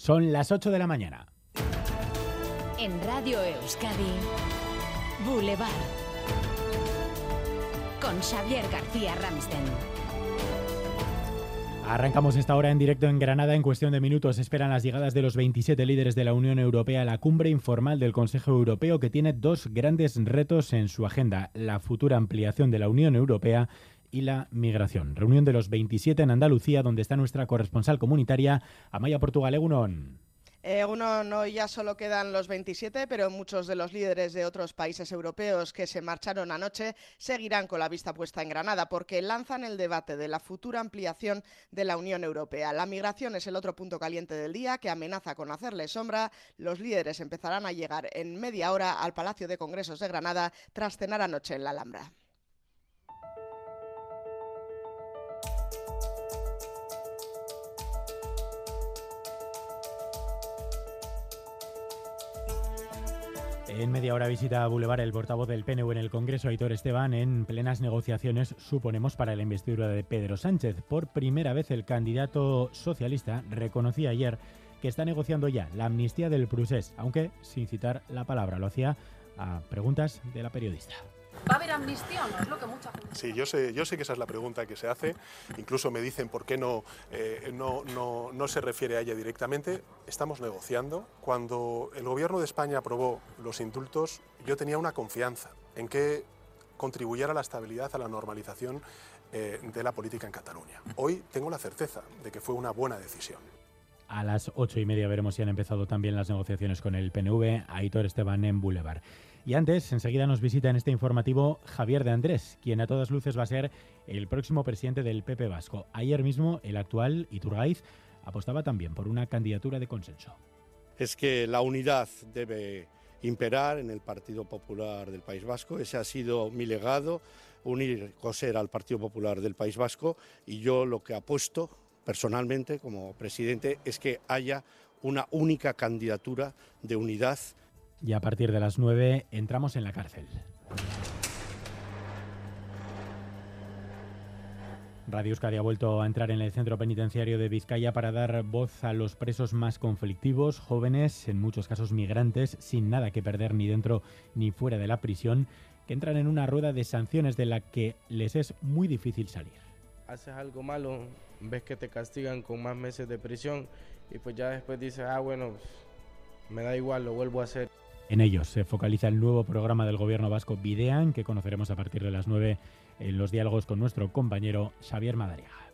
Son las 8 de la mañana. En Radio Euskadi, Boulevard. Con Xavier García Ramsten. Arrancamos esta hora en directo en Granada. En cuestión de minutos esperan las llegadas de los 27 líderes de la Unión Europea a la cumbre informal del Consejo Europeo que tiene dos grandes retos en su agenda. La futura ampliación de la Unión Europea y la migración. Reunión de los 27 en Andalucía, donde está nuestra corresponsal comunitaria, Amaya Portugal Egunon. Eh, uno no ya solo quedan los 27, pero muchos de los líderes de otros países europeos que se marcharon anoche seguirán con la vista puesta en Granada porque lanzan el debate de la futura ampliación de la Unión Europea. La migración es el otro punto caliente del día que amenaza con hacerle sombra. Los líderes empezarán a llegar en media hora al Palacio de Congresos de Granada tras cenar anoche en la Alhambra. En media hora visita a Boulevard el portavoz del PNV en el Congreso, Aitor Esteban, en plenas negociaciones, suponemos, para la investidura de Pedro Sánchez. Por primera vez el candidato socialista reconocía ayer que está negociando ya la amnistía del Prusés, aunque sin citar la palabra. Lo hacía a preguntas de la periodista. ¿Va a haber amnistía o no? Es lo que mucha gente... Sí, yo sé, yo sé que esa es la pregunta que se hace. Incluso me dicen por qué no, eh, no, no, no se refiere a ella directamente. Estamos negociando. Cuando el Gobierno de España aprobó los indultos, yo tenía una confianza en que contribuyera a la estabilidad, a la normalización eh, de la política en Cataluña. Hoy tengo la certeza de que fue una buena decisión. A las ocho y media veremos si han empezado también las negociaciones con el PNV, Aitor Esteban en Boulevard. Y antes, enseguida nos visita en este informativo Javier de Andrés, quien a todas luces va a ser el próximo presidente del PP Vasco. Ayer mismo, el actual Iturgaiz apostaba también por una candidatura de consenso. Es que la unidad debe imperar en el Partido Popular del País Vasco. Ese ha sido mi legado, unir, coser al Partido Popular del País Vasco y yo lo que apuesto personalmente como presidente es que haya una única candidatura de unidad y a partir de las 9 entramos en la cárcel. Radio Euskadi ha vuelto a entrar en el centro penitenciario de Vizcaya para dar voz a los presos más conflictivos, jóvenes, en muchos casos migrantes, sin nada que perder ni dentro ni fuera de la prisión, que entran en una rueda de sanciones de la que les es muy difícil salir. Haces algo malo, ves que te castigan con más meses de prisión y pues ya después dices, ah, bueno, me da igual, lo vuelvo a hacer. En ellos se focaliza el nuevo programa del gobierno vasco Videan, que conoceremos a partir de las 9 en los diálogos con nuestro compañero Xavier Madariaga.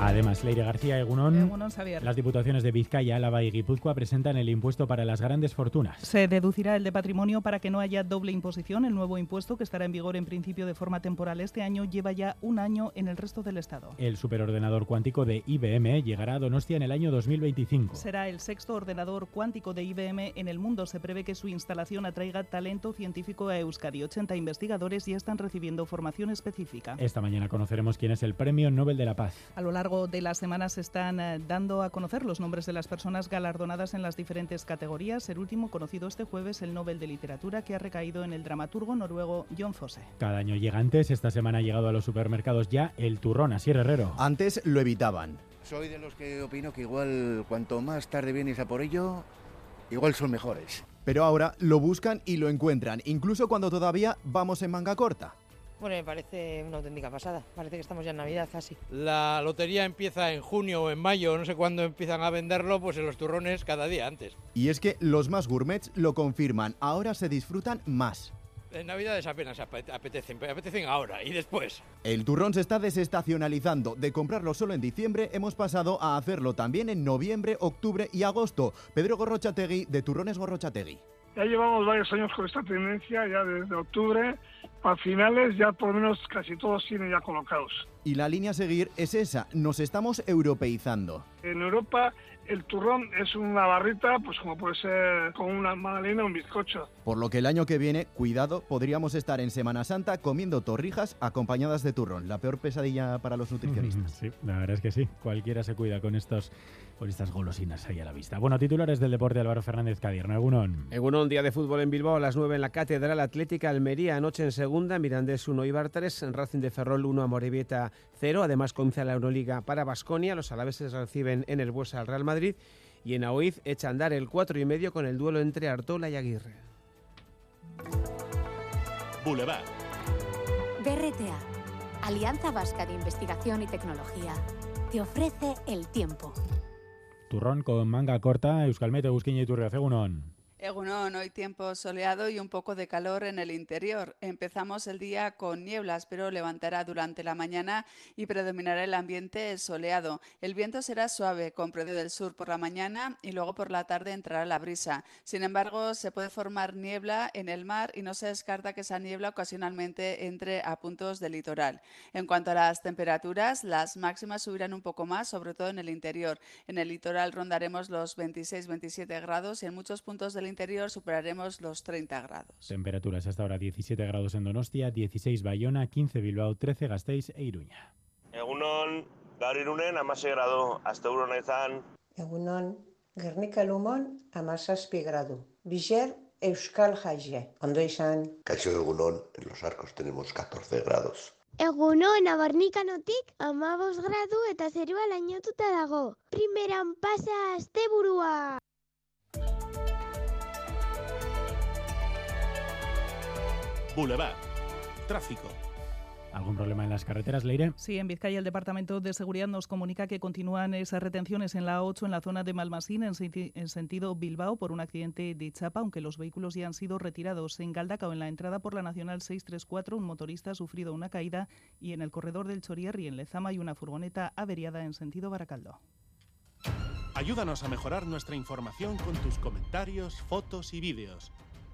Además, Leire García Egunón, Egunon, Xavier. las diputaciones de Vizcaya, Álava y Guipúzcoa presentan el impuesto para las grandes fortunas. Se deducirá el de patrimonio para que no haya doble imposición. El nuevo impuesto, que estará en vigor en principio de forma temporal este año, lleva ya un año en el resto del Estado. El superordenador cuántico de IBM llegará a Donostia en el año 2025. Será el sexto ordenador cuántico de IBM en el mundo. Se prevé que su instalación atraiga talento científico a Euskadi. 80 investigadores ya están recibiendo formación específica. Esta mañana conoceremos quién es el Premio Nobel de la Paz. A lo largo de la semana se están eh, dando a conocer los nombres de las personas galardonadas en las diferentes categorías. El último conocido este jueves, el Nobel de Literatura, que ha recaído en el dramaturgo noruego John Fosse. Cada año llega antes, esta semana ha llegado a los supermercados ya el turrón, así Herrero. Antes lo evitaban. Soy de los que opino que igual cuanto más tarde vienes a por ello, igual son mejores. Pero ahora lo buscan y lo encuentran, incluso cuando todavía vamos en manga corta. Bueno, me parece una auténtica pasada. Parece que estamos ya en Navidad casi. La lotería empieza en junio o en mayo, no sé cuándo empiezan a venderlo, pues en los turrones cada día antes. Y es que los más gourmets lo confirman, ahora se disfrutan más. En Navidades apenas apete- apetecen, pero apetecen ahora y después. El turrón se está desestacionalizando. De comprarlo solo en diciembre hemos pasado a hacerlo también en noviembre, octubre y agosto. Pedro Gorrochategui de Turrones Gorrochategui. Ya llevamos varios años con esta tendencia, ya desde octubre, a finales ya por lo menos casi todos tienen ya colocados. Y la línea a seguir es esa, nos estamos europeizando. En Europa el turrón es una barrita, pues como puede ser con una magdalena o un bizcocho. Por lo que el año que viene, cuidado, podríamos estar en Semana Santa comiendo torrijas acompañadas de turrón. La peor pesadilla para los nutricionistas. Sí, la verdad es que sí. Cualquiera se cuida con estos con estas golosinas ahí a la vista. Bueno, titulares del deporte Álvaro Fernández Cadierno. Egunon. En un día de fútbol en Bilbao a las 9 en la Catedral Atlética Almería, anoche en segunda, Mirandés 1 y Bar 3, Racing de Ferrol 1 a Morevieta 0. Además comienza la Euroliga para Basconia, los alaveses reciben en el Buesa al Real Madrid y en Aoiz echa a andar el 4 y medio con el duelo entre Artola y Aguirre. Boulevard. BRTA, Alianza Vasca de Investigación y Tecnología, te ofrece el tiempo. Turrón con manga corta, Euskalmete, Busquiña y Turriacegunón. Egunon, hoy tiempo soleado y un poco de calor en el interior. Empezamos el día con nieblas, pero levantará durante la mañana y predominará el ambiente soleado. El viento será suave, con predio del sur por la mañana y luego por la tarde entrará la brisa. Sin embargo, se puede formar niebla en el mar y no se descarta que esa niebla ocasionalmente entre a puntos del litoral. En cuanto a las temperaturas, las máximas subirán un poco más, sobre todo en el interior. En el litoral rondaremos los 26-27 grados y en muchos puntos del interior superaremos los 30 grados. Temperaturas hasta ahora 17 grados en Donostia, 16 Bayona, 15 Bilbao, 13 Gasteiz e Iruña. Egunon, gaur irunen amasei grado, hasta euro naizan. Egunon, Gernika Lumon amazazpi grado. Bizer, Euskal Jaie. Ondo izan. Caixo egunon, en los arcos tenemos 14 grados. Egunon, abarnikanotik amabos gradu eta zerua lainotuta dago. Primeran pasa asteburua. Boulevard. Tráfico. ¿Algún problema en las carreteras, Leire? Sí, en Vizcaya el Departamento de Seguridad nos comunica que continúan esas retenciones en la 8 en la zona de Malmasín en, en sentido Bilbao por un accidente de chapa, aunque los vehículos ya han sido retirados. En Galdacao, en la entrada por la Nacional 634, un motorista ha sufrido una caída y en el corredor del Chorierri en Lezama hay una furgoneta averiada en sentido Baracaldo. Ayúdanos a mejorar nuestra información con tus comentarios, fotos y vídeos.